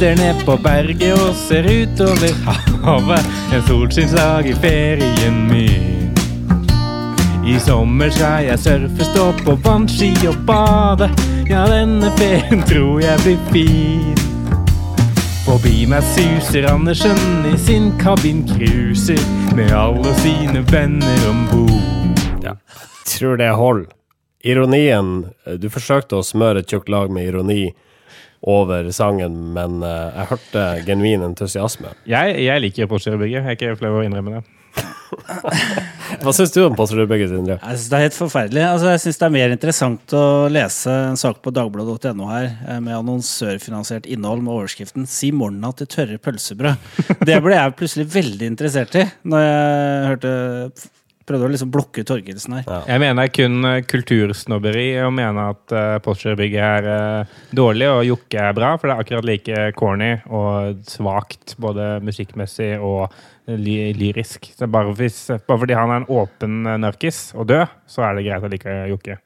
Sitter ned på berget og ser utover havet. En solskinnsdag i ferien min. I sommer skal jeg surfe, stå på vannski og bade. Ja, denne ferien tror jeg blir fin. Forbi meg suser Andersen i sin kabin cruiser med alle sine venner om bord. Ja. Tror det holder. Ironien Du forsøkte å smøre et tjukt lag med ironi over sangen, men eh, jeg hørte genuin entusiasme. Jeg, jeg liker Postgirobygget. Jeg er ikke flau over å innrømme det. Hva syns du om Postgirobygget, Sindre? Jeg synes Det er helt forferdelig. Altså, jeg syns det er mer interessant å lese en sak på dagbladet.no her eh, med annonsørfinansiert innhold med overskriften 'Si morna til tørre pølsebrød'. Det ble jeg plutselig veldig interessert i når jeg hørte prøvde å liksom blokke torgelsen her. Ja. Jeg mener kun eh, kultursnobberi å mene at uh, Postgirobygget er uh, dårlig og Jokke er bra, for det er akkurat like corny og svakt både musikkmessig og ly lyrisk. Så bare, hvis, bare fordi han er en åpen narkis og død, så er det greit å like Jokke.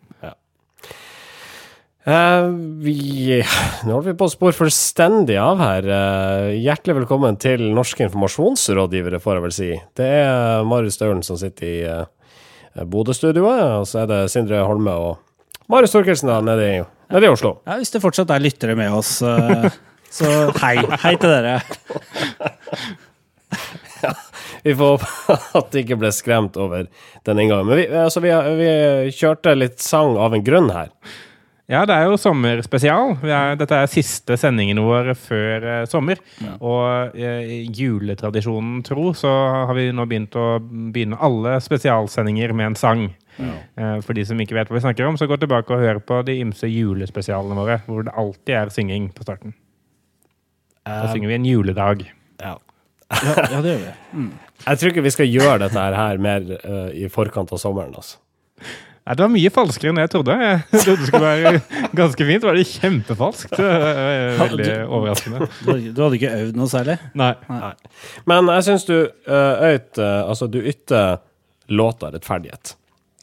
Eh, vi, nå holder vi på å spore fullstendig av her. Uh, hjertelig velkommen til Norske informasjonsrådgivere, får jeg vel si. Det er Marius Staulen som sitter i uh, Bodø-studioet, og så er det Sindre Holme og Marius Torkelsen da, nede nede i Oslo. Ja, Hvis det fortsatt er lyttere med oss, så hei. Hei til dere. Vi får håpe at de ikke ble skremt over den inngangen. Men vi, altså, vi, vi kjørte litt sang av en grunn her. Ja, det er jo sommerspesial. Vi er, dette er siste sendingen vår før eh, sommer. Og eh, juletradisjonen tro, så har vi nå begynt å begynne alle spesialsendinger med en sang. Eh, for de som ikke vet hva vi snakker om, så gå tilbake og hør på de ymse julespesialene våre, hvor det alltid er synging på starten. Da synger vi en juledag. Ja. Ja, ja det gjør vi. Mm. Jeg tror ikke vi skal gjøre dette her, her mer uh, i forkant av sommeren, altså. Nei, det var mye falskere enn jeg trodde. Jeg trodde det skulle være ganske fint. Var det kjempefalskt? Det var Veldig overraskende. Du, hadde- ikke øvd noe særlig? Nei. Nei. Men jeg syns du uh, øyt eh, Altså, du ytter låta rettferdighet.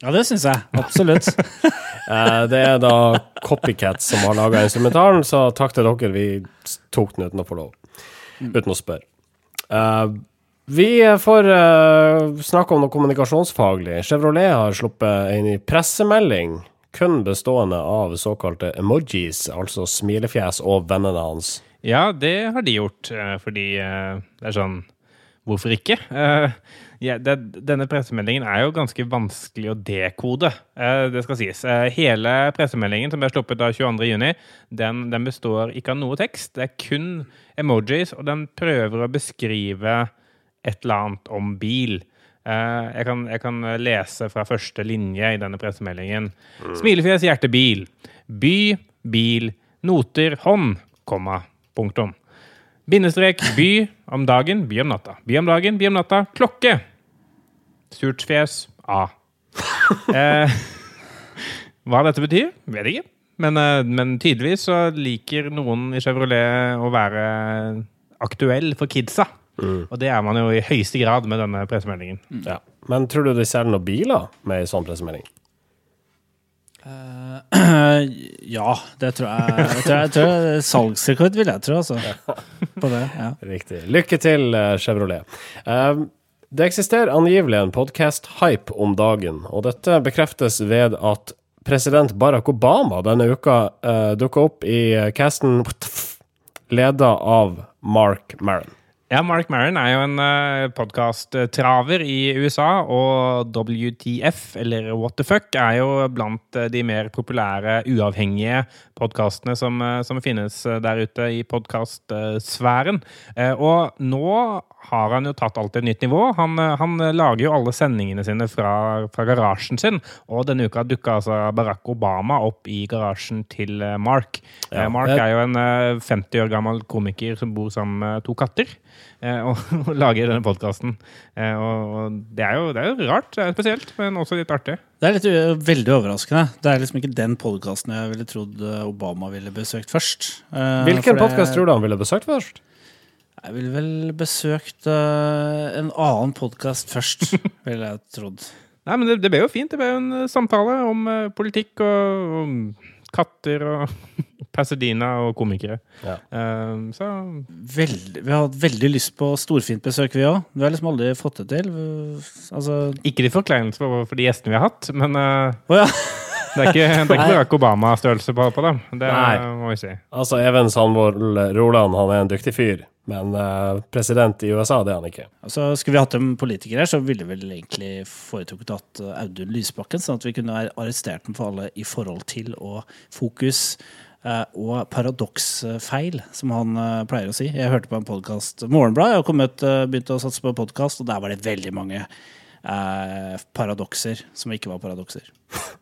Ja, det syns jeg. Absolutt. Eh, det er da Copycats som har laga instrumentalen, så takk til dere. Vi tok den uten å få lov. Uten å spørre. Vi får uh, snakke om noe kommunikasjonsfaglig. Chevrolet har sluppet en pressemelding kun bestående av såkalte emojis, altså smilefjes og vennene hans. Ja, det har de gjort, eh, fordi uh, det er sånn Hvorfor ikke? Uh, ja, det, denne pressemeldingen er jo ganske vanskelig å dekode, det skal sies. Hele pressemeldingen som ble sluppet da 22.6, den, den består ikke av noe tekst. Det er kun emojis, og den prøver å beskrive et eller annet om bil. Eh, Jeg kan, jeg kan lese fra første linje i denne pressemeldingen. Smilefjes, hjerte, bil. By, bil, noter, hånd, komma, punktum. Bindestrek, by om dagen, by om natta. By om dagen, by om natta, klokke. Surt fjes, A. Eh, hva dette betyr, vet jeg ikke. Men, eh, men tydeligvis så liker noen i Chevrolet å være aktuell for kidsa. Og det er man jo i høyeste grad med denne pressemeldingen. Ja. Men tror du de selger noen biler med ei sånn pressemelding? ja, det tror jeg. Jeg tror, jeg tror Salgsrekord vil jeg tro, altså. På det. ja. Riktig. Lykke til, eh, Chevrolet. Uh, det eksisterer angivelig en podkast-hype om dagen, og dette bekreftes ved at president Barack Obama denne uka uh, dukka opp i casten leda av Mark Maron. Ja, Mark Maron er jo en uh, podkast-traver i USA, og WTF, eller What the fuck, er jo blant eh, de mer populære, uavhengige podkastene som, eh, som finnes eh, der ute i podkastsfæren. Og nå har han jo tatt alt til et nytt nivå. Han, eh, han lager jo alle sendingene sine fra, fra garasjen sin, og denne uka dukka altså Barack Obama opp i garasjen til eh, Mark. Ja. Eh, Mark er jo en eh, 50 år gammel komiker som bor sammen med to katter. Eh, Og, og lager denne podkasten. Og, og det, er jo, det er jo rart. Det er spesielt, men også litt artig. Det er litt, veldig overraskende. Det er liksom ikke den podkasten jeg ville trodd Obama ville besøkt først. Eh, Hvilken det- podkast tror du han ville besøkt først? Jeg ville vel besøkt uh, en annen podkast først, ville jeg trodd. Nei, men det, det ble jo fint. Det ble jo en eh, samtale om uh, politikk og om katter og Pasadena og komikere. Ja. Um, så Veldig, vi har hatt veldig lyst på storfint besøk, vi òg. Vi har liksom aldri fått det til. Altså ikke de forkleinelse for, for de gjestene vi har hatt, men uh... oh, ja. det er ikke, det er ikke Barack Obama-størrelse på, på dem. Det Nei. må vi si. Altså, Even Sandvold Roland han er en dyktig fyr, men uh, president i USA det er han ikke. Altså, skulle vi hatt en politiker her, så ville vi vel egentlig foretrukket at uh, Audun Lysbakken, sånn at vi kunne ha arrestert ham for alle i forhold til og fokus eh, og paradoksfeil, som han eh, pleier å si. Jeg hørte på en podkast Morgenbladet, Jeg har uh, begynt å satse på podkast, og der var det veldig mange eh, paradokser som ikke var paradokser.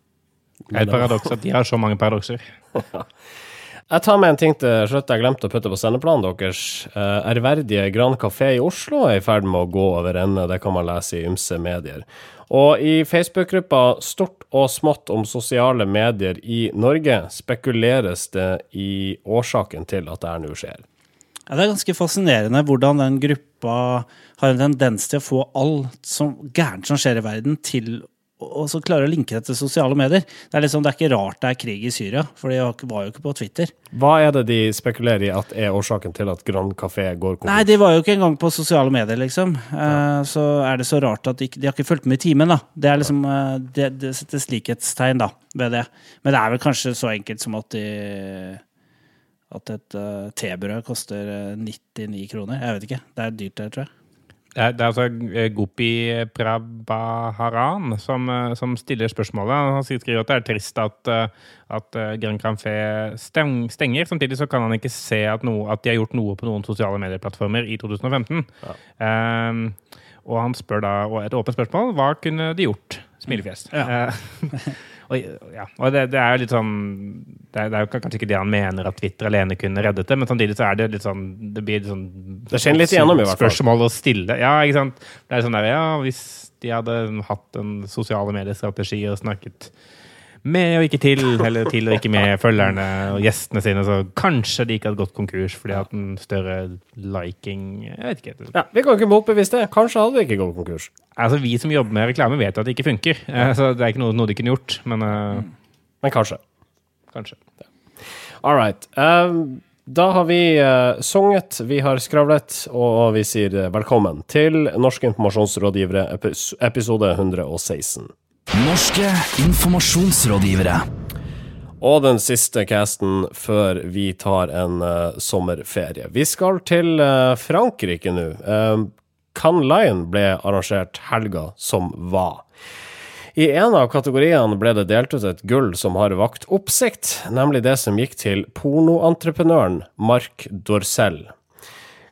Det er et paradoks at de har så mange paradokser. Jeg tar med en ting til slutt jeg glemte å putte på sendeplanen deres. Eh, ærverdige Gran Café i Oslo er i ferd med å gå over ende. Det kan man lese i ymse medier. Og i Facebook-gruppa Stort og smått om sosiale medier i Norge spekuleres det i årsaken til at det her nå skjer. Ja, det er ganske fascinerende hvordan den gruppa har en tendens til å få alt som gærent som skjer i verden, til og så klarer å linke det til sosiale medier. Det er liksom, det er ikke rart det er krig i Syria, for de var jo ikke på Twitter. Hva er det de spekulerer i at er årsaken til at Grand Café går konkurs? Nei, de var jo ikke engang på sosiale medier, liksom. Ja. så er det så rart at de, de har ikke fulgt med i timen, da. Det er liksom eh, Det, det settes likhetstegn, da, ved det. Men det er vel kanskje så enkelt som at de At et uh, tebrød koster eh, 99 kroner. Jeg vet ikke. Det er dyrt, det, tror jeg. Det er, altså eh, Gopi Prabhaharan som, eh, som stiller spørsmålet. Han skriver at det er trist at, eh, at eh, Grand Café stenger. Samtidig så kan han ikke se at, noe, at de har gjort noe på noen sosiale medieplattformer i 2015. Ehm, og han spør da, og et åpent spørsmål, hva kunne de gjort? Smilefjes. Eh, og, ja, og det, det er jo litt sånn det er, det er jo kanskje ikke det han mener at Twitter alene kunne reddet det, men samtidig så er det litt sånn Det blir litt sånn Det skinner litt igjennom, i hvert fall. Spørsmål å stille. Ja, ikke sant. Det er sånn der, ja, hvis de hadde hatt en sosiale mediestrategi og snakket med og ikke til, eller til og ikke med følgerne og gjestene sine, så kanskje de ikke hadde gått konkurs fordi de hadde en større liking Jeg vet ikke. Ja, Vi kan ikke motbevise det. Kanskje hadde vi ikke gått konkurs. Altså, Vi som jobber med reklame, vet jo at det ikke funker. Eh, Så det er ikke noe, noe de kunne gjort. Men uh, Men kanskje. kanskje. All right. Um, da har vi uh, sunget, vi har skravlet, og vi sier velkommen til Norske informasjonsrådgivere, epis episode 116. Norske informasjonsrådgivere. Og den siste casten før vi tar en uh, sommerferie. Vi skal til uh, Frankrike nå. Uh, Cannes Lion ble arrangert helga som var. I en av kategoriene ble det delt ut et gull som har vakt oppsikt, nemlig det som gikk til pornoentreprenøren Mark Dorsell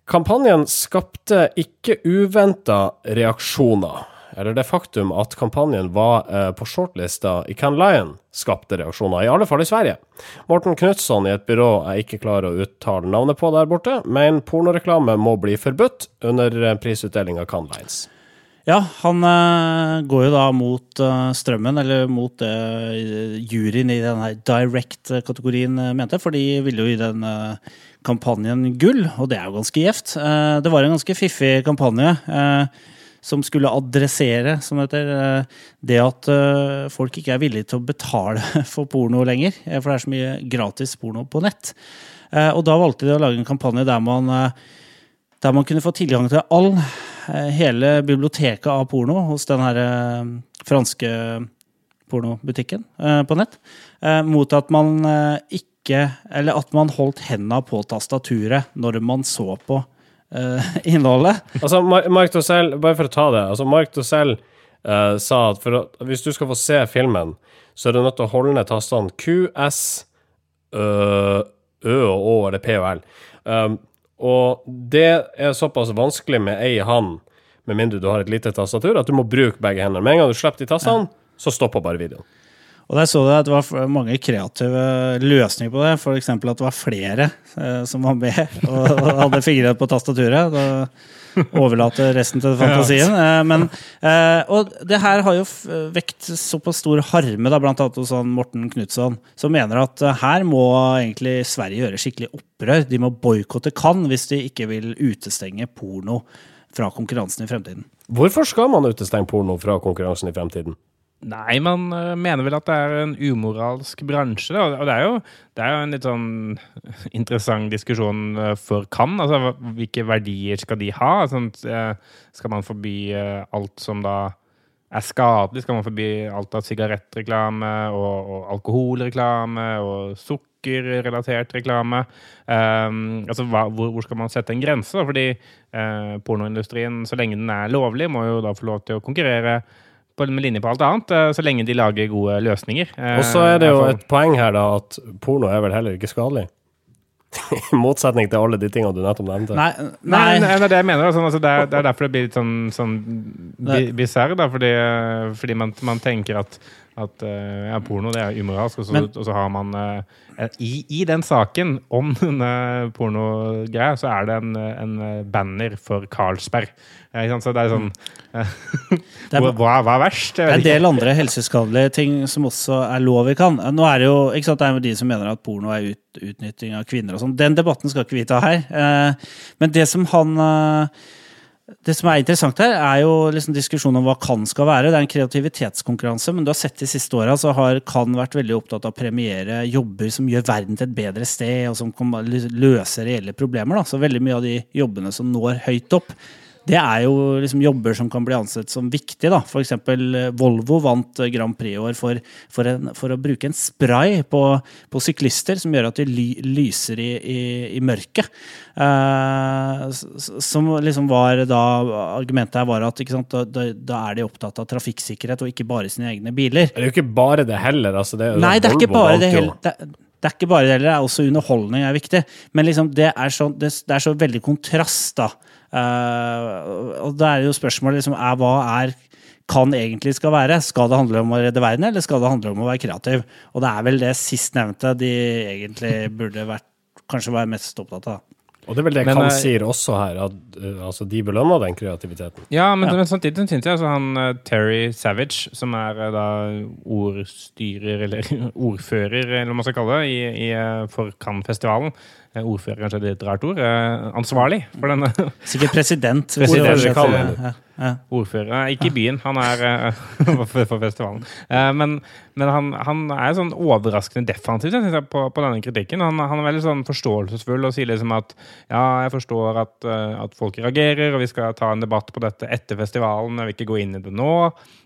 Kampanjen skapte ikke uventa reaksjoner. Eller det faktum at kampanjen var eh, på shortlista i Can Lion, skapte reaksjoner, i alle fall i Sverige. Morten Knutson i et byrå jeg ikke klarer å uttale navnet på der borte, men pornoreklame må bli forbudt under eh, prisutdelinga Can Lions. Ja, han eh, går jo da mot eh, strømmen, eller mot eh, juryen i denne direct-kategorien eh, mente, for de ville jo i den kampanjen gull, og det er jo ganske gjevt. Det var en ganske fiffig kampanje. eh, som skulle adressere som heter, eh, det at eh, folk ikke er villige til å betale for porno lenger. eh, For det er så mye gratis porno på nett. Og da valgte de å lage en kampanje der man der man kunne få tilgang til all, hele biblioteket av porno hos den her franske pornobutikken på nett, mot at man ikke Eller at man holdt henda på tastaturet når man så på eh, innholdet. Altså, Mark Dossel, bare for å ta det. Altså, Mark Dosell uh, sa at å, hvis du skal få se filmen, så er du nødt til å holde ned tastene Q, S, Ø, Ø og Å, eller P og L. Um, og det er såpass vanskelig med ei hand, med mindre du har et lite tastatur, at du må bruke begge hendene. Med en gang du slipper de tastene, så stopper bare videoen. Og der så du at det var mange kreative løsninger på det. F.eks. at det var flere eh, som var med og hadde fingre på tastaturet. Da overlater resten til fantasien. Eh, men, eh, og det her har jo vekt såpass stor harme, da, blant annet hos Morten Knutson, som mener at eh, her må egentlig Sverige gjøre skikkelig opprør. De må boikotte Cannes hvis de ikke vil utestenge porno fra konkurransen i fremtiden. Hvorfor skal man utestenge porno fra konkurransen i fremtiden? Nei, man eh, mener vel at det er en umoralsk bransje. Da. Og det er, jo, det er jo en litt sånn interessant diskusjon eh, for Cannes. Altså, hvilke verdier skal de ha? Sånn, eh, skal man forby alt som da er skadelig? Skal man forby alt av sigarettreklame og, og alkoholreklame og sukkerrelatert reklame? Um, altså, hva, hvor, hvor skal man sette en grense? Da? Fordi uh, pornoindustrien, så lenge den er lovlig, må jo da få lov til å konkurrere på, med linje på alt annet, eh, så lenge de lager gode løsninger. Eh, Og så er det jo et poeng her, da, at porno er vel heller ikke skadelig. I motsetning til alle de tingene du nettopp nevnte. Nei, Nei, nei. nei, det er det jeg mener. Sånn, altså, det, er, det er derfor det blir litt sånn, sånn bisarr. Fordi, eh, fordi man, man tenker at, at uh, ja, porno det er umoralsk, og så, Men- og så har man uh, i, I den saken om denne pornogreia, så er det en, en banner for Carlsberg. Eh, ikke sant? Så det er sånn uh, Det er- hva, hva er verst? Det er en del andre helseskadelige ting som også er lov vi kan. Nå er det jo ikke sant, det er jo de som mener at porno er ut, utnytting av kvinner og sånn. Den debatten skal ikke vi ta her. Eh, men det som han eh, det som er interessant her, er jo liksom diskusjonen om hva kan skal være. Det er en kreativitetskonkurranse, men du har sett de siste åra så har kan vært veldig opptatt av å premiere jobber som gjør verden til et bedre sted, og som kan løse reelle problemer. Da. Så veldig mye av de jobbene som når høyt opp, det er jo liksom jobber som kan bli ansett som viktige. Da. Eksempel eh, Volvo vant eh, Grand Prix i år for, for, en, for å bruke en spray på, på syklister som gjør at de ly, lyser i, i, i mørket. Eh, som liksom var da Argumentet her var at sant, da, da, er de opptatt av trafikksikkerhet og ikke bare sine egne biler. Det er jo ikke bare det heller. Altså, det Nei, det er ikke bare det heller. Det, er ikke bare det det er også underholdning er viktig. Men liksom, det, er så, det, det er så veldig kontrast, da. Eh, og da er jo spørsmålet liksom, er hva er kan egentlig skal være. Skal det handle om å redde verden, eller skal det handle om å være kreativ? Og det er vel det sistnevnte de egentlig burde vært, kanskje være mest opptatt av. Og det er vel det Men, Kan eh, sier også her, at uh, altså, de belønna den kreativiteten. Ja, men, men samtidig syns jeg altså han uh, Terry Savage, som er uh, da ordstyrer, eller ordfører, eller hva man skal kalle det, i, i, for Cannes-festivalen Ordfører kanskje er et rart ord. eh, Ansvarlig for denne Sikkert president. President, ordfører, ja, ordfører. Ikke i byen, han er eh, for, festivalen. Eh, men men han, han er sånn overraskende defensiv jeg, på, på denne kritikken. Han, han er veldig sånn forståelsesfull og sier liksom at ja, jeg forstår at, eh, at folk reagerer, og vi skal ta en debatt på dette etter festivalen. Jeg vil ikke gå inn i det nå.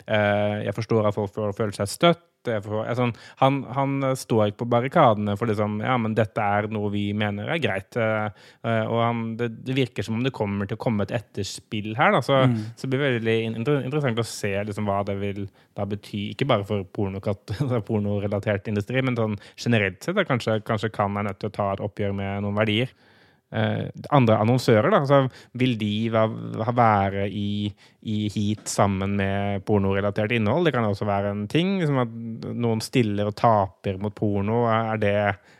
Eh, jeg forstår at folk føler seg støtt. Jeg for jeg, sånn, han, han står ikke på barrikadene for liksom, ja, men dette er noe vi mener er greit. eh, eh, og han, det, det virker som om det kommer til å komme et etterspill her. Da, så, så det blir veldig interessant å se liksom, hva det vil da bety, ikke bare for pornokat- pornorelatert industri, men sånn generelt sett. Da, kanskje, kanskje kan er nødt til å ta et oppgjør med noen verdier. Eh, andre annonsører, da, altså, vil de være i, i heat sammen med pornorelatert innhold? Det kan også være en ting. Liksom at noen stiller og taper mot porno. Er det,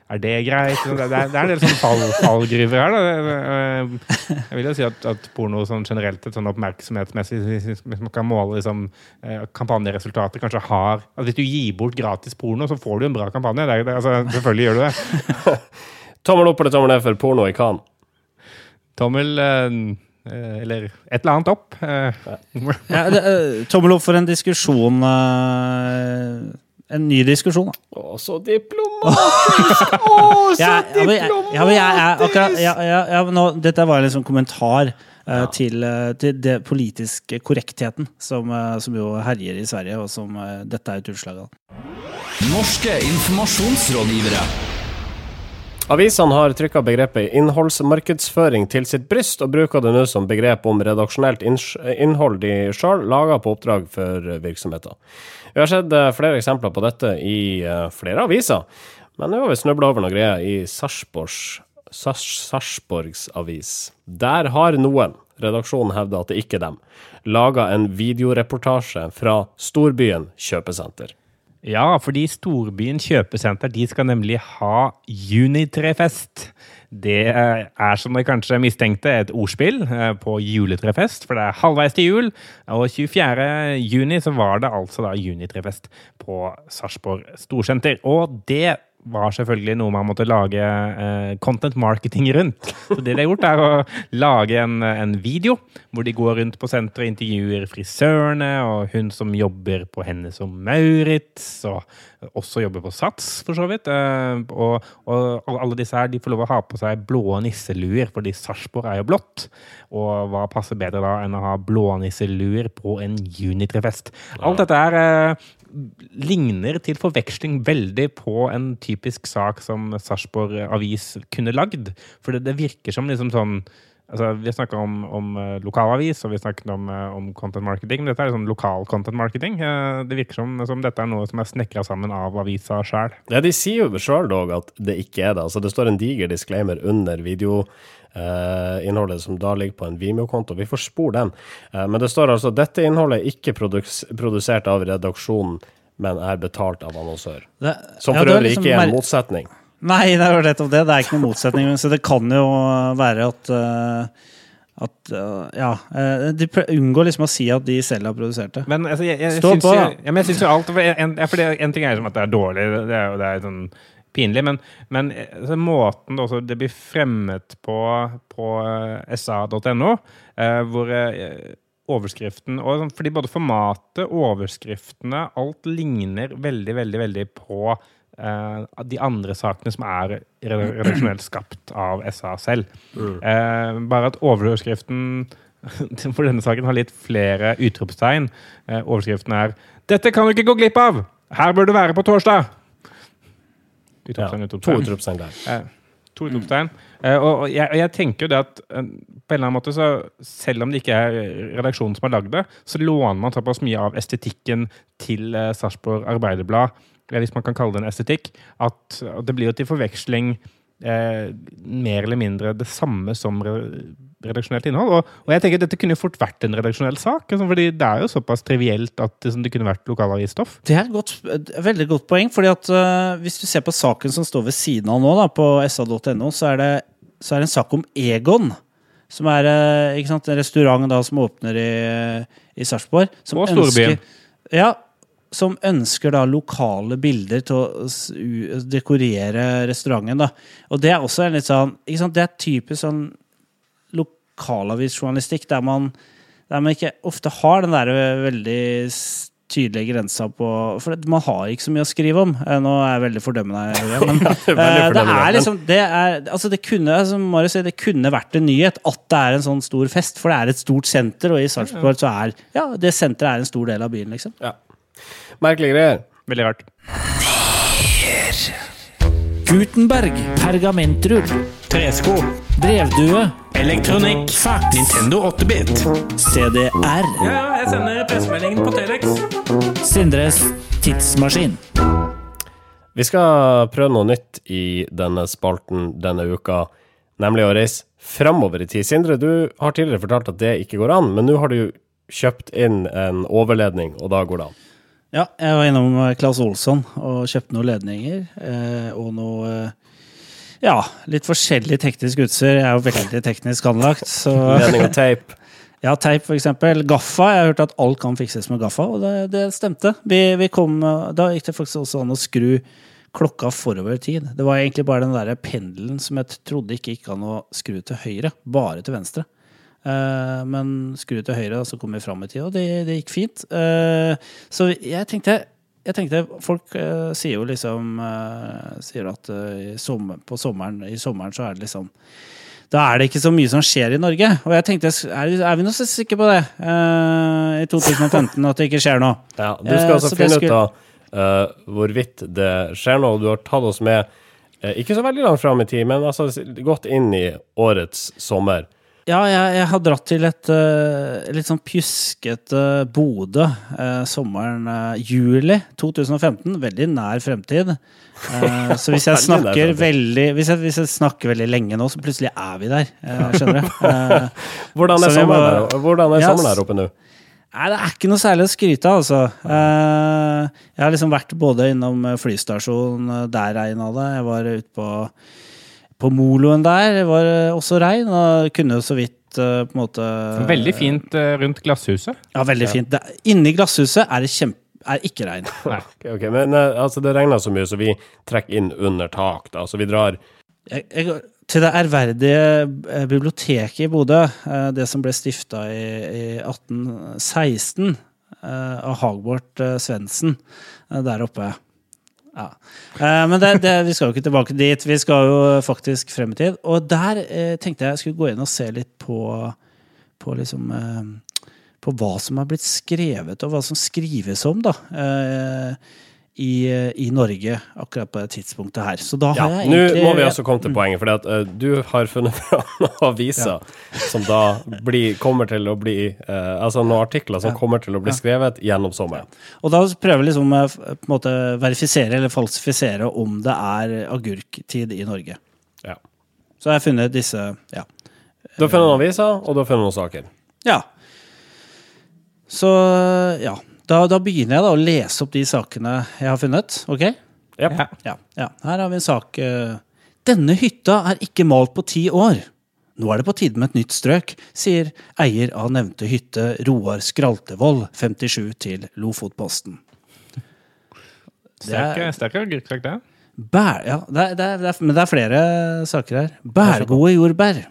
er det greit? Det, er det er en del sånn fall, fallgruver her. Da. Eh, Jeg vil jo si at, at porno sånn generelt, sånn oppmerksomhetsmessig, hvis man kan måle liksom, eh, kampanjeresultater, kanskje har altså, Hvis du gir bort gratis porno, så får du en bra kampanje. Det, altså, selvfølgelig gjør du det. Tommel opp eller tommel ned for porno i Cannes? Tommel eh, eh, Eller et eller annet opp. eh. Ja, det, eh, tommel opp for en diskusjon eh, En ny diskusjon, da. Å, så diplomatisk! Å, så diplomatisk! ja, men nå, Dette var en liksom kommentar Ja. til, til det politiske korrektheten som, som jo herjer i Sverige, og som dette er et utslag av. Norske informasjonsrådgivere. Avisene har trykka begrepet innholdsmarkedsføring til sitt bryst, og bruker det nå som begrep om redaksjonelt innhold de sjøl lager på oppdrag for virksomheter. Vi har sett eh, flere eksempler på dette i eh, flere aviser, men nå har vi snubla over noe greier i Sarpsborgs Sars- Sarpsborgs avis. Der har noen, redaksjonen hevder at det ikke er dem, laga en videoreportasje fra storbyen kjøpesenter. Ja, fordi Storbyen kjøpesenter de skal nemlig ha Junitrefest. Det er, som dere kanskje mistenkte, et ordspill eh, på juletrefest, for det er halvveis til jul. Og 24. juni så var det altså da Junitrefest på Sarpsborg Storsenter. Og det var selvfølgelig noe man måtte lage eh, content marketing rundt. Så det de har gjort, er å lage en, en video hvor de går rundt på senteret og intervjuer frisørene og hun som jobber på Hennes og Maurits, og også jobber på Sats, for så vidt. Eh, og, og alle disse her de får lov å ha på seg blå nisseluer, fordi Sarpsborg er jo blått. Og hva passer bedre da enn å ha blå nisseluer på en Unitrefest? Alt dette er eh, ligner til forveksling veldig på en typisk sak som Sarpsborg Avis kunne lagd. For det, det virker som liksom sånn Altså, vi snakker om, om uh, lokalavis, og vi snakket om, uh, om, content marketing. Dette er liksom lokal content marketing. Uh, det virker som, som, dette er noe som er snekra sammen av avisa sjøl. Ja, de sier jo sjøl dog at det ikke er det. Altså, det står en diger disclaimer under video innholdet som da ligger på en Vimeo-konto. Vi får spore den. Uh, men det står altså dette innholdet er ikke produs produsert av redaksjonen, men er betalt av annonsør. Det, som for ja, øvrig liksom ikke er en motsetning. Nei, det er nettopp det. Det er ikke noen motsetning. Så det kan jo være at uh, at Ja. De unngår liksom å si at de selv har produsert det. Men altså, jeg, jeg, jeg syns jo, ja, jo alt en, for en, ting er som at det er dårlig. Det er, det er sånn pinlig. Men, men altså, måten det, det, blir fremmet på på eh, sa.no, eh, hvor eh, overskriften og sånn, Fordi både formatet, overskriftene, alt ligner veldig, veldig, veldig på Uh, de andre sakene som er redaksjonelt skapt av SA selv. Mm. Uh, bare at overskriften for denne saken har litt flere utropstegn. Uh, overskriften er 'Dette kan du ikke gå glipp av! Her bør du være på torsdag!' Utropstegn, utropstegn. To utropstegn der. Eh, to utropstegn. Eh, og, jeg, og, jeg, tenker jo det at eh, på en eller annen måte så selv om det ikke er redaksjonen som har lagd det, så låner man såpass mye av estetikken til eh, Sarpsborg Arbeiderblad, hvis man kan kalle det en estetikk, at, at det blir jo til forveksling eh, mer eller mindre det samme som redaksjonelt innhold. Og, og, jeg tenker at dette kunne fort vært en redaksjonell sak. Liksom, fordi det er jo såpass trivielt at det, det kunne vært lokalavisstoff. Det er et, godt, et veldig godt poeng. fordi at uh, Hvis du ser på saken som står ved siden av nå, da, på sa.no, så, er det, så er det en sak om Egon. Som er uh, sant, en restaurant da, som åpner i, i Sarpsborg. Og storbyen. Ja, som ønsker da lokale bilder til å dekorere restauranten. da. Og det er også en litt sånn ikke sant? Det er typisk sånn lokalavisjournalistikk der man, der man ikke ofte har den der veldig tydelige grensa på For man har ikke så mye å skrive om. Eh, nå er jeg veldig fordømmende, men ja, det, er eh, det er liksom det er, altså det kunne, som Marius sier, det kunne vært en nyhet at det er en sånn stor fest, for det er et stort senter, og i Sarpsborg så er ja, det senteret er en stor del av byen, liksom. Ja. Merkelige greier. Veldig rart. Gutenberg. Pergamentrull. Tresko. Brevdue. Elektronikk. Fax. Nintendo 8-bit. CDR. Ja, ja, jeg sender pressemeldingen på Telex. Sindres tidsmaskin. Vi skal prøve noe nytt i denne spalten denne uka, nemlig å reise framover i tid. Sindre, du har tidligere fortalt at det ikke går an, men nå har du kjøpt inn en overledning, og da går det an. Ja, jeg var innom Claes Olsson og kjøpte noen ledninger eh, og noe eh, ja, litt forskjellig teknisk utstyr. Jeg er jo veldig teknisk anlagt. Så Ledning og teip. Ja, teip f.eks. Gaffa. Jeg har hørt at alt kan fikses med gaffa, og det, det stemte. Vi, vi, kom, da gikk det faktisk også an å skru klokka forover tid. Det var egentlig bare den der pendelen som jeg trodde ikke gikk an å skru til høyre, bare til venstre. Uh, men skru til høyre, så kom vi fram i tid, og det, det gikk fint. Uh, så jeg tenkte, jeg tenkte Folk uh, sier jo liksom Sier at sommer, på sommeren, i sommeren så er det liksom da er det ikke så mye som skjer i Norge. Og jeg tenkte, er, er vi nå så sikre på det i 2015, at det ikke skjer noe? Ja, Du skal altså finne skulle... ut av hvorvidt det skjer noe. Du har tatt oss med ikke så veldig langt fram i tid, men altså gått inn i årets sommer. Ja, jeg, jeg, har dratt til et uh, litt sånn pjuskete uh, Bodø uh, sommeren uh, juli 2015. Veldig nær fremtid. så hvis jeg snakker veldig hvis jeg, hvis jeg, snakker veldig lenge nå, så plutselig er vi der. skjønner du? Hvordan er sommeren der, Hvordan er sommeren her oppe nå? Nei, det er ikke noe særlig å skryte av, altså. jeg har liksom vært både innom flystasjonen, der er en av det. Jeg var ute på på moloen der var det også regn, og kunne så vidt uh, på en måte Veldig fint uh, rundt glasshuset. Ja, veldig ja. fint. Det, inni glasshuset er det kjempe er ikke regn. Nei. Ok, ok, Men eh, altså, det regner så mye, så vi trekker inn under tak, da. Så vi drar Jeg, jeg, til det ærverdige eh, biblioteket i Bodø, eh, det som ble stifta i, i 1816 eh, av Hagbort eh, Svendsen eh, der oppe. Ja. Eh, Men det, det, vi skal jo ikke tilbake dit, vi skal jo faktisk frem i tid. Og der eh, tenkte jeg jeg skulle gå inn og se litt på, på liksom eh, på hva som har blitt skrevet, og hva som skrives om, da. eh, I, I Norge akkurat på det tidspunktet her. Så da Ja, jeg egentlig nå må vi også komme til poenget, for du har funnet fram aviser som da blir, kommer til å bli uh, Altså noen artikler som kommer til å bli skrevet gjennom sommeren. Og da prøver vi liksom eh, på en måte verifisere eller falsifisere om det er agurktid i Norge. Ja. Så jeg har funnet disse Ja. Du har funnet noen aviser, og du har funnet noen saker. ja. Så ja. Da, da begynner jeg da å lese opp de sakene jeg har funnet. Ok? Yep. Ja. Ja. ja. Her har vi en sak. eh, Denne hytta er ikke malt på ti år. Nå er det på tide med et nytt strøk, sier eier av nevnte hytte, Roar Skraltevold, 57, til Lofotposten. Det er- Sterk, sterk agurksak, det. Bær, ja, det er, det er, det er, men det er flere saker her. Bærgode jordbær.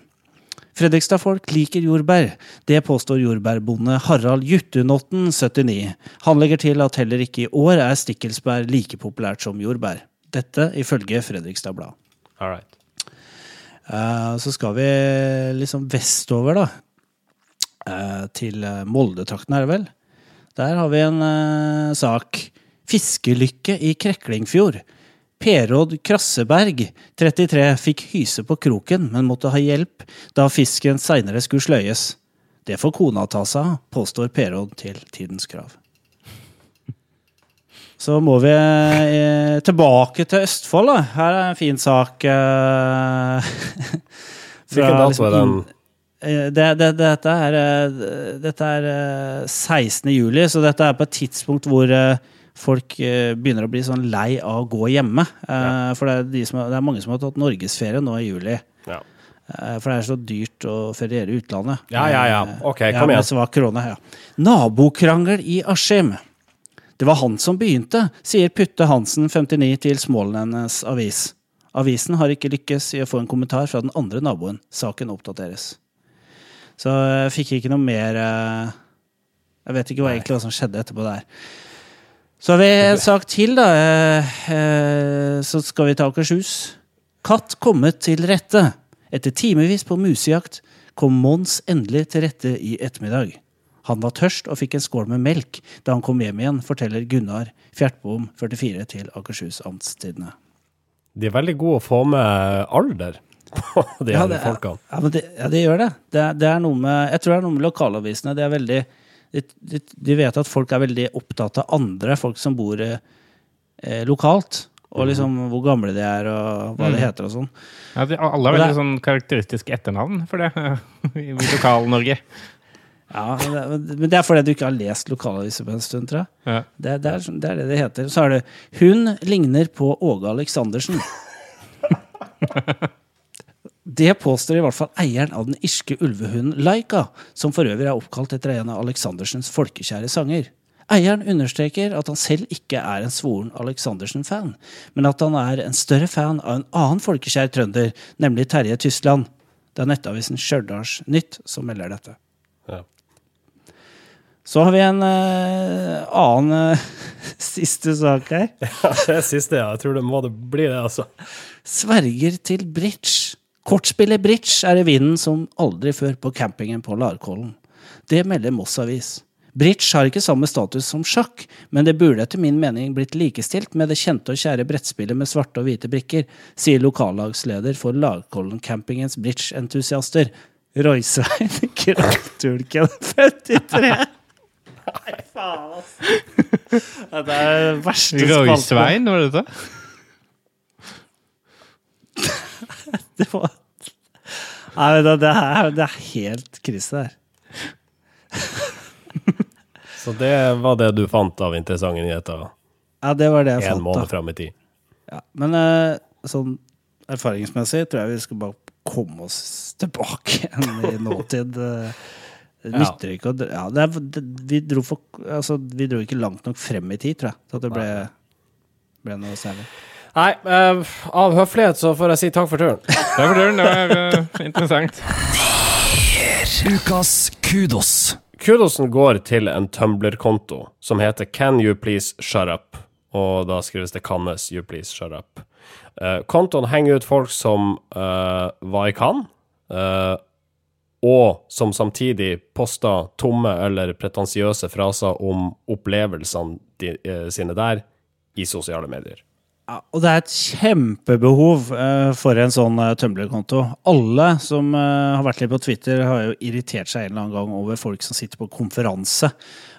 Fredrikstad-folk liker jordbær. Det påstår jordbærbonde Harald Juttunotten, 79. Han legger til at heller ikke i år er stikkelsbær like populært som jordbær. Dette ifølge Fredrikstad Blad. All right. Eh, Så skal vi liksom vestover, da. Uh, Til Moldetrakten Molde-trakten, er det vel. Der har vi en uh, sak. Fiskelykke i Kreklingfjord. Perodd Krasseberg, 33, fikk hyse på kroken, men måtte ha hjelp da fisken seinere skulle sløyes. Det får kona ta seg av, påstår Peråd til Tidens Krav. Så må vi eh, tilbake til Østfold. Da. Her er en fin sak. Eh, fra Hvilken dato liksom er den? Eh, Det, det, dette er, eh, dette er eh, 16. juli, så dette er på et tidspunkt hvor eh, folk eh, begynner å bli sånn lei av å gå hjemme. Ja. For det er, de som, det er mange som har tatt norgesferie nå i juli. Ja. Eh, For det er så dyrt å feriere i utlandet. Ja, ja, ja. Ok, Eh, kom igjen. ja. Nabokrangel i Askim. Det var han som begynte, sier Putte Hansen, 59, til Smålenenes avis. Avisen har ikke lykkes i å få en kommentar fra den andre naboen. Saken oppdateres. Så jeg fikk ikke noe mer eh, Jeg vet ikke hva, egentlig hva som skjedde etterpå der. Så har vi en sak til, da. Eh, eh, Så skal vi til Akershus. Katt kommet til rette. Etter timevis på musejakt kom Mons endelig til rette i ettermiddag. Han var tørst og fikk en skål med melk da han kom hjem igjen, forteller Gunnar Fjertbom, 44, til Akershus Amtstidende. De er veldig gode å få med alder på de Ja, det folkene. Ja, men det, ja, det gjør det. Det det er noe med, jeg tror det er noe med lokalavisene. De, er veldig, de, de, de vet at folk er veldig opptatt av andre, folk som bor eh, lokalt. Og liksom hvor gamle de er, og hva de heter og sånn. Ja, alle har veldig sånn karakteristisk etternavn for det i Lokal-Norge. Ja, men det, men det er fordi du ikke har lest lokalaviser på en stund, tror jeg. Ja. Det, det, er, det er det det heter. Så er det 'Hun ligner på Åge Aleksandersen'. Det påstår i hvert fall eieren av den irske ulvehunden Laika, som for øvrig er oppkalt etter en av Aleksandersens folkekjære sanger. Eieren understreker at han selv ikke er en svoren Aleksandersen-fan, men at han er en større fan av en annen folkekjær trønder, nemlig Terje Tysland. Det er nettavisen Stjørdals-Nytt som melder dette. Ja. Så har vi en uh, annen uh, siste sak her. Ja, det er siste, ja. Jeg tror det må det bli det, altså. Sverger til bridge. Kortspillet bridge er i vinden som aldri før på campingen på Larkollen. Det melder Moss Avis. Bridge har ikke samme status som sjakk, men det burde etter min mening blitt likestilt med det kjente og kjære brettspillet med svarte og hvite brikker, sier lokallagsleder for Larkollen campingens bridge-entusiaster, Roysvein Kraftulken, 53. Nei, faen, ass. Det er den verste spalten. Roysvein, var det det? Det var Nei, det, det, er, det er helt krise der. Så det var det du fant av interessante nyheter Ja, det var det jeg en fant. måned fram i tid. Ja, men eh, sånn erfaringsmessig tror jeg vi skal bare komme oss tilbake igjen i nåtid. eh. Nytter ikke å ja, det er, det, vi, dro for, altså, vi dro ikke langt nok frem i tid, tror jeg, til at det ble, ble noe særlig. Nei, uh, av høflighet så får jeg si takk for turen. Takk for turen. Det var uh, interessant. Ukas kudos. Kudosen går til en Tumblr-konto som heter Can You Please Shut Up? Og da skrives det Cannes You Please Shut Up. Uh, kontoen henger ut folk som uh, var i Cannes, eh, og som samtidig poster tomme eller pretensiøse fraser om opplevelsene de, sine der i sosiale medier. Ja, og det er et kjempebehov eh, for en sånn eh, Tumblr-konto. Alle som eh, har vært litt på Twitter, har jo irritert seg en eller annen gang over folk som sitter på konferanse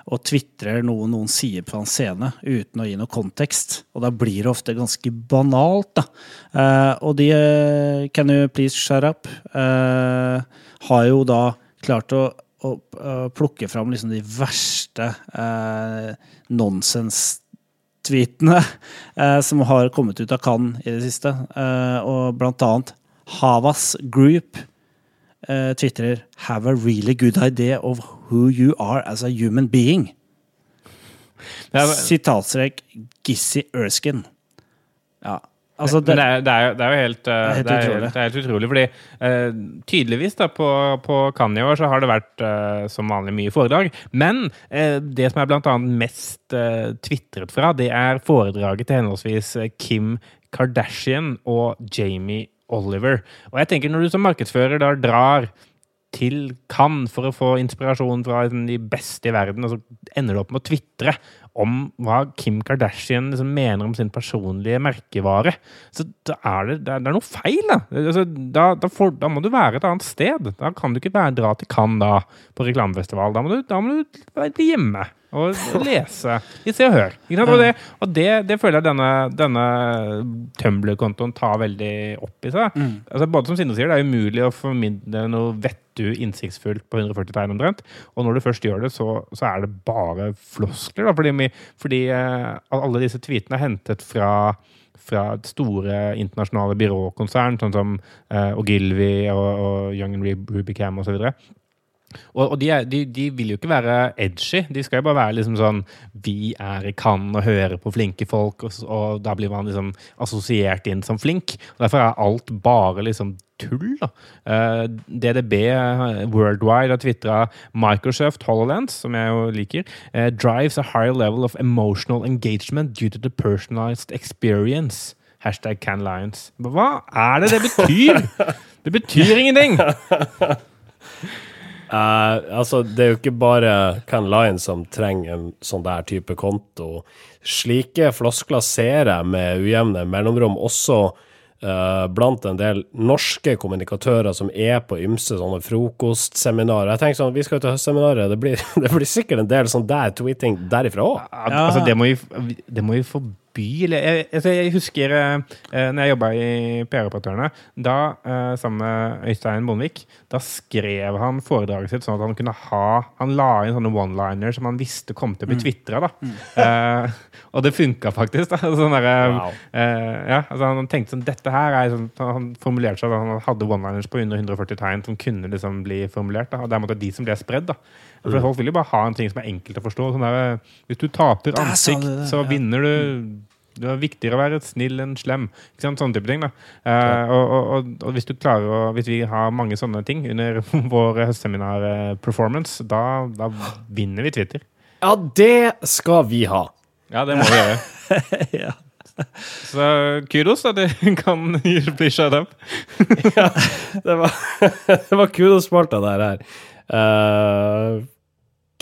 og tvitrer noe noen sier på en scene uten å gi noe kontekst. Og da blir det ofte ganske banalt, da. Og de Can you please shut up? har jo da klart å å plukke fram liksom de verste eh, nonsens-tweetene eh, som har kommet ut av Cannes i det siste. Eh, og blant annet Havas Group eh, tvitrer 'Have a really good idea of who you are as a human being'. Sitatstrek Gissi Erskine. Ja, altså det, det, er, det, er, det er jo helt, er helt utrolig. helt, det er helt utrolig. Fordi uh, tydeligvis da, på, på i år så har det vært uh, som vanlig mye foredrag. Men uh, det som er blant annet mest tvitret fra, det er foredraget til henholdsvis eh, Kim Kardashian og Jamie Oliver. Og jeg tenker når du som markedsfører da drar til Cannes for å få inspirasjon fra liksom, de beste i verden, og så ender du opp med å tvitre om hva Kim Kardashian liksom mener om sin personlige merkevare. Så da er det, det, er, det er noe feil, da. Altså, da, da, får, da må du være et annet sted. Da kan du ikke være, dra til Cannes på reklamefestival. Da må du, da må du være hjemme og, lese i Se og Hør. Og, det, og det, det føler jeg denne, denne Tumblr-kontoen tar veldig opp i seg. Altså, både som Sindre sier, det er umulig å formidle noe vettu innsiktsfullt på 140 tegn omtrent. Og når du først gjør det, så, så er det bare floskler. Da, fordi fordi eh, alle disse tweetene er hentet fra fra store internasjonale byråkonsern, sånn som eh, Ogilvy og, og Young and Rub- Rubicam osv. Og, og de, er, de, de vil jo ikke være edgy. De skal jo bare være liksom sånn Vi er i Cannes og hører på flinke folk, og, og da blir man liksom assosiert inn som flink. Og Derfor er alt bare liksom tull. da. Uh, DDB eh, Worldwide har tvitra Microsoft HoloLens, som jeg jo liker, uh, drives a higher level of emotional engagement due to the personalized experience. Hashtag CanLions. Hva er det det betyr? Det betyr ingenting! Eh, altså, det er jo ikke bare Can Lion som trenger en sånn der type konto. Slike floskler ser jeg med ujevne mellomrom også uh, blant en del norske kommunikatører som er på ymse sånne frokostseminarer. Jeg tenker sånn, Vi skal jo til høstseminaret, det blir, det blir sikkert en del sånn der tweeting derifra òg. Ja. Altså, det må vi, det. Eller, jeg, altså, jeg husker eh, når jeg jobba i PR-operatørene, da eh, sammen med Øystein Bondevik, da skrev han foredraget sitt sånn at han kunne ha Han la inn sånne one-liner som han visste kom til å bli tvitra. Da. Eh, og det funka faktisk. Da. Sånn der, eh, Wow. eh, ja, altså, han tenkte sånn Dette her er sånn Han formulerte seg at han hadde one-liners på under 140 tegn som kunne liksom bli formulert. Da. Og det er de som ble spredd. da. For Folk vil jo bare ha en ting som er enkelt å forstå. Sånn der, hvis du taper ansikt, det, så vinner du. Det er viktigere å være snill enn slem. Ikke sant? Sånne type ting. da. Eh, og, og, og, hvis du klarer å, hvis vi har mange sånne ting under vår høstseminar-performance, da, da vinner vi Twitter. Ja, det skal vi ha. Ja, det må vi gjøre. ja. Så kudos, at Det kan bli shut up. ja, Det var, det var kudospalta der her. Eh,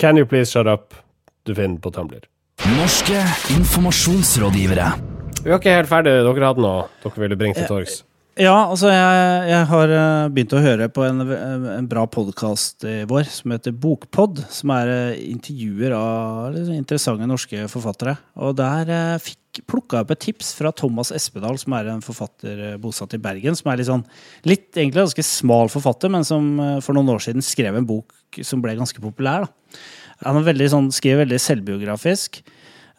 can you please shut up? Du finner på Tumblr. Norske informasjonsrådgivere. Vi var ikke helt ferdige. Dere hadde noe dere ville bringe til torgs. Ja, altså jeg, jeg har eh, begynt å høre på en, en bra podkast i vår som heter Bokpod. Som er eh, intervjuer av liksom, interessante norske forfattere. Og der eh, fikk plukka opp et tips fra Thomas Espedal, som er en forfatter eh, bosatt i Bergen. Som er litt sånn litt egentlig ganske smal forfatter, men som eh, for noen år siden skrev en bok som ble ganske populær. da. Han er veldig sånn, skriver veldig selvbiografisk.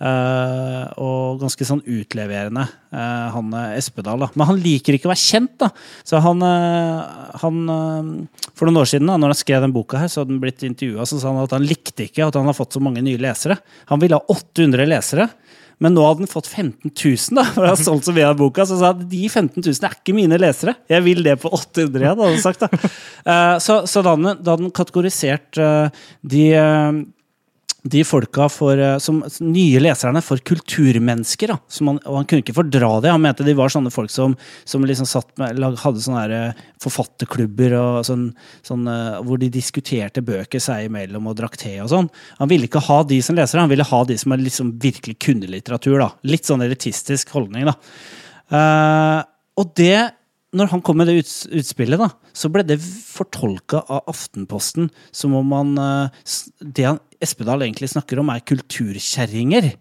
Eh, og ganske sånn utleverende, uh, han eh, Espedal. da. Men han liker ikke å være kjent, da. Så han, uh, han For noen år siden, da når han skrev den boka, her, så hadde han blitt intervjua, så sa han at han likte ikke at han har fått så mange nye lesere. Han ville ha 800 lesere. Men nå hadde han fått 15 000, da, for han har solgt så mye av boka. Så sa han de 15 000 er ikke mine lesere. Jeg vil det på 800 igjen, hadde han sagt. da. Så, så da hadde han- kategorisert de de folka for, eh, som nye leserne for kulturmennesker. Han, og han kunne ikke fordra det. Han mente de var sånne folk som, som liksom med, hadde sånne eh, forfatterklubber sånn, sånn, eh, hvor de diskuterte bøker seg imellom og drakk te og sånn. Han ville ikke ha de som lesere, han ville ha de som liksom virkelig kunne litteratur. Da. Litt sånn elitistisk holdning. Da. Uh, og det når han kom med det utspillet, da, så ble det fortolka av Aftenposten som om han Det han Espedal egentlig snakker om, er kulturkjerringer.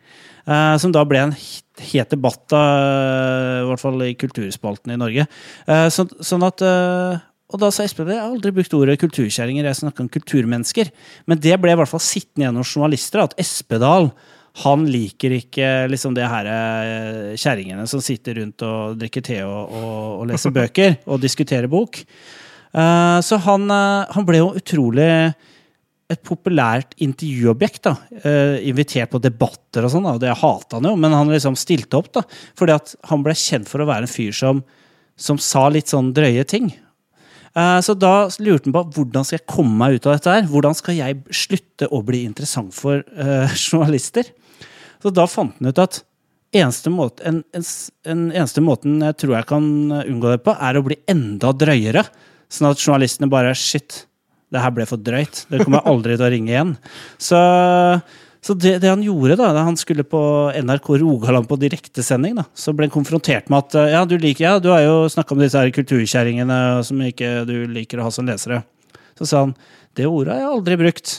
eh, som da ble en het- debatt, eh, i hvert fall i kulturspalten i Norge. Eh, så, sånn at eh, og da sa Espedal jeg har aldri brukt ordet kulturkjerringer, jeg snakker om kulturmennesker. Men det ble i hvert fall sittende igjen hos journalister, at Espedal han liker ikke liksom det her eh, kjerringene som sitter rundt og drikker te og, og, og leser bøker og diskuterer bok. Uh, så han, uh, han ble jo utrolig et populært intervjuobjekt. da, eh, Invitert på debatter og sånn. og Det hata han jo, men han liksom stilte opp. da, Fordi at han ble kjent for å være en fyr som, som sa litt sånn drøye ting. Eh, Så da lurte han på hvordan skal jeg komme meg ut av dette her? Hvordan skal jeg slutte å bli interessant for eh, journalister? Så da fant han ut at eneste måte, en, en, en eneste måten jeg tror jeg kan unngå det på, er å bli enda drøyere. Sånn at journalistene bare Shit, det her ble for drøyt. Dere kommer aldri til å ringe igjen. Så, så det, det han gjorde da, da han skulle på NRK Rogaland på direktesending, da, så ble han konfrontert med at ja, du liker, ja, du har jo snakka om disse her kulturkjerringene som ikke du liker å ha som lesere. Så sa han det ordet har jeg aldri brukt,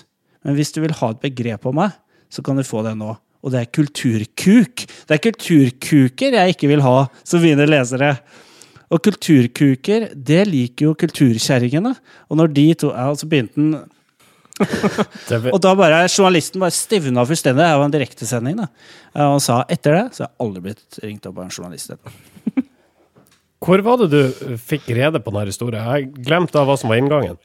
men hvis du vil ha et begrep om meg, så kan du få det nå. Og det er kulturkuk. Det er kulturkuker jeg ikke vil ha som mine lesere. Og kulturkuker, det liker jo kulturkjerringene. Og når de to ja, så begynte han Og da bare journalisten bare stivna fullstendig. Det var en direktesending. da. Og han sa etter det så har jeg aldri blitt ringt opp av en journalist. hvor var det du fikk rede på denne historien? Jeg glemte da hva som var inngangen.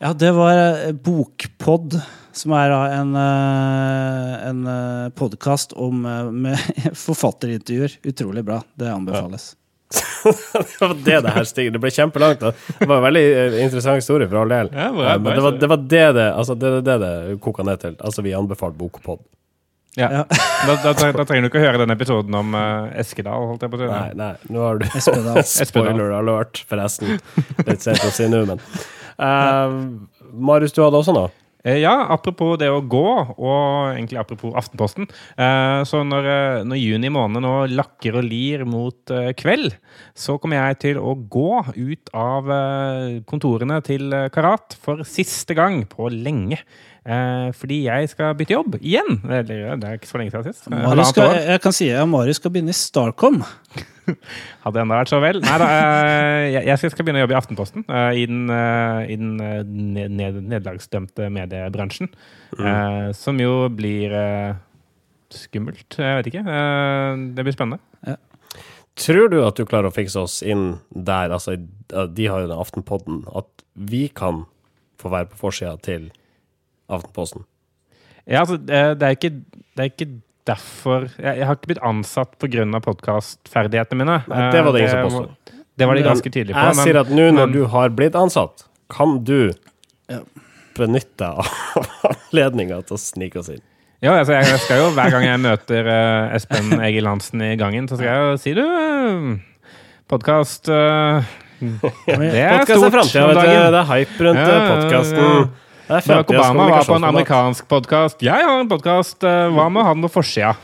Ja, det var eh, Bokpod, som er en, eh, en podkast eh, med forfatterintervjuer. Utrolig bra. Det anbefales. Var det det her stiger. Det ble kjempelangt. Det var en veldig eh, interessant historie for all del. Ja, bra, Eh, Men det var det var det det, altså det, det, det det koka ned til. Altså, vi anbefalte Bokpod. Ja. Ja. Da, da, da, da trenger du ikke å høre den episoden om uh, Eskedal. holdt jeg på å si. Nei, nei, nå har du Espedal. Spoiler alert, forresten. Litt sent å si nå, men uh, Marius, du hadde også noe? Eh, Ja, apropos det å gå, og egentlig apropos Aftenposten. Eh, Så når, eh, når juni måned nå lakker og lir mot kveld, så kommer jeg til å gå ut av kontorene til Karat for siste gang på lenge. Eh, Fordi jeg skal bytte jobb igjen. Eller, Det er ikke så lenge siden sist. Eh, Marius skal, jeg kan si at Marius skal begynne i Starcom. Hadde enda vært så vel. Nei da, eh, jeg skal skal begynne å jobbe i Aftenposten. eh, I den, i den eh, ned, ned, nederlagsdømte mediebransjen. Mm. Som jo blir skummelt. Jeg vet ikke. Det blir spennende. Tror du at du klarer å fikse oss inn der? Altså, de har jo den Aftenpodden. At vi kan få være på forsida til Aftenposten? Ja, altså, det er ikke, det er ikke derfor jeg, jeg har ikke blitt ansatt pga. podkastferdighetene mine. Nei, det var det ingen som påsto. Det var de ganske tydelige på. Jeg men- sier at nå når men- du har blitt ansatt, kan du Ja. benytte deg av anledninga til å snike oss inn? Ja, altså jeg, skal jo Hver gang jeg møter uh, Espen Egil Hansen i gangen, så skal jeg jo si du uh, Det er stort. er dagen. Det er hype rundt Ja, eh, ja, Barack Obama var på en amerikansk podkast. Jeg har en podkast. Hva med han ha på forsida?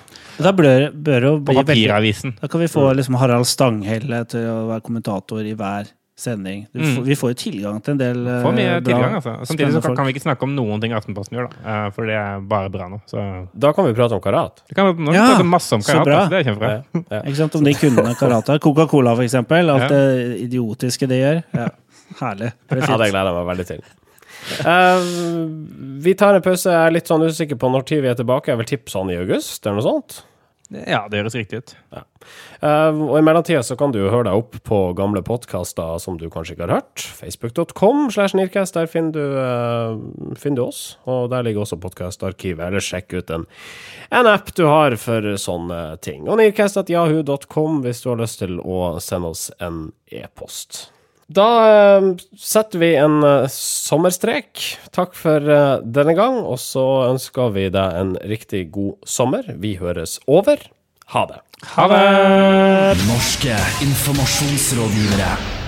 Da bør, bør det På bli veldig papiravisen. Da kan vi få liksom Harald Stanghelle til å være kommentator i hver sending. Du Mm. vi får jo tilgang til en del eh, Får mye bra, tilgang, altså. Samtidig så kan, kan vi ikke snakke om noen ting Aftenposten gjør, da. Eh, For det er bare bra nå. Så Da kan vi prate om karat. vi kan nå Ja, prate masse om så karat. bra. Altså. Det er kjempebra. Ja, ja. Ikke sant, Om de kundene karate. Coca-Cola, for eksempel. Alt Ja. det idiotiske de gjør. Ja, herlig. Det Ja, det gleder jeg meg veldig til. Eh, vi tar en pause. Jeg er litt sånn usikker på når tid vi er tilbake. Jeg vil tippe sånn i august, eller noe sånt. Ja, det høres riktig ut. Ja. Uh, og i mellomtida så kan du høre deg opp på gamle podkaster som du kanskje ikke har hørt. Facebook.com slash Nirkast, der finner du, uh, finner du oss. Og der ligger også podkastarkivet. Eller sjekk ut en, en app du har for sånne ting. Og nirkast.yahoo.com hvis du har lyst til å sende oss en e-post. Da eh, setter vi en eh, sommerstrek. Takk for eh, denne gang, og så ønsker vi deg en riktig god sommer. Vi høres over. Ha det. Ha det! Norske informasjonsrådgivere.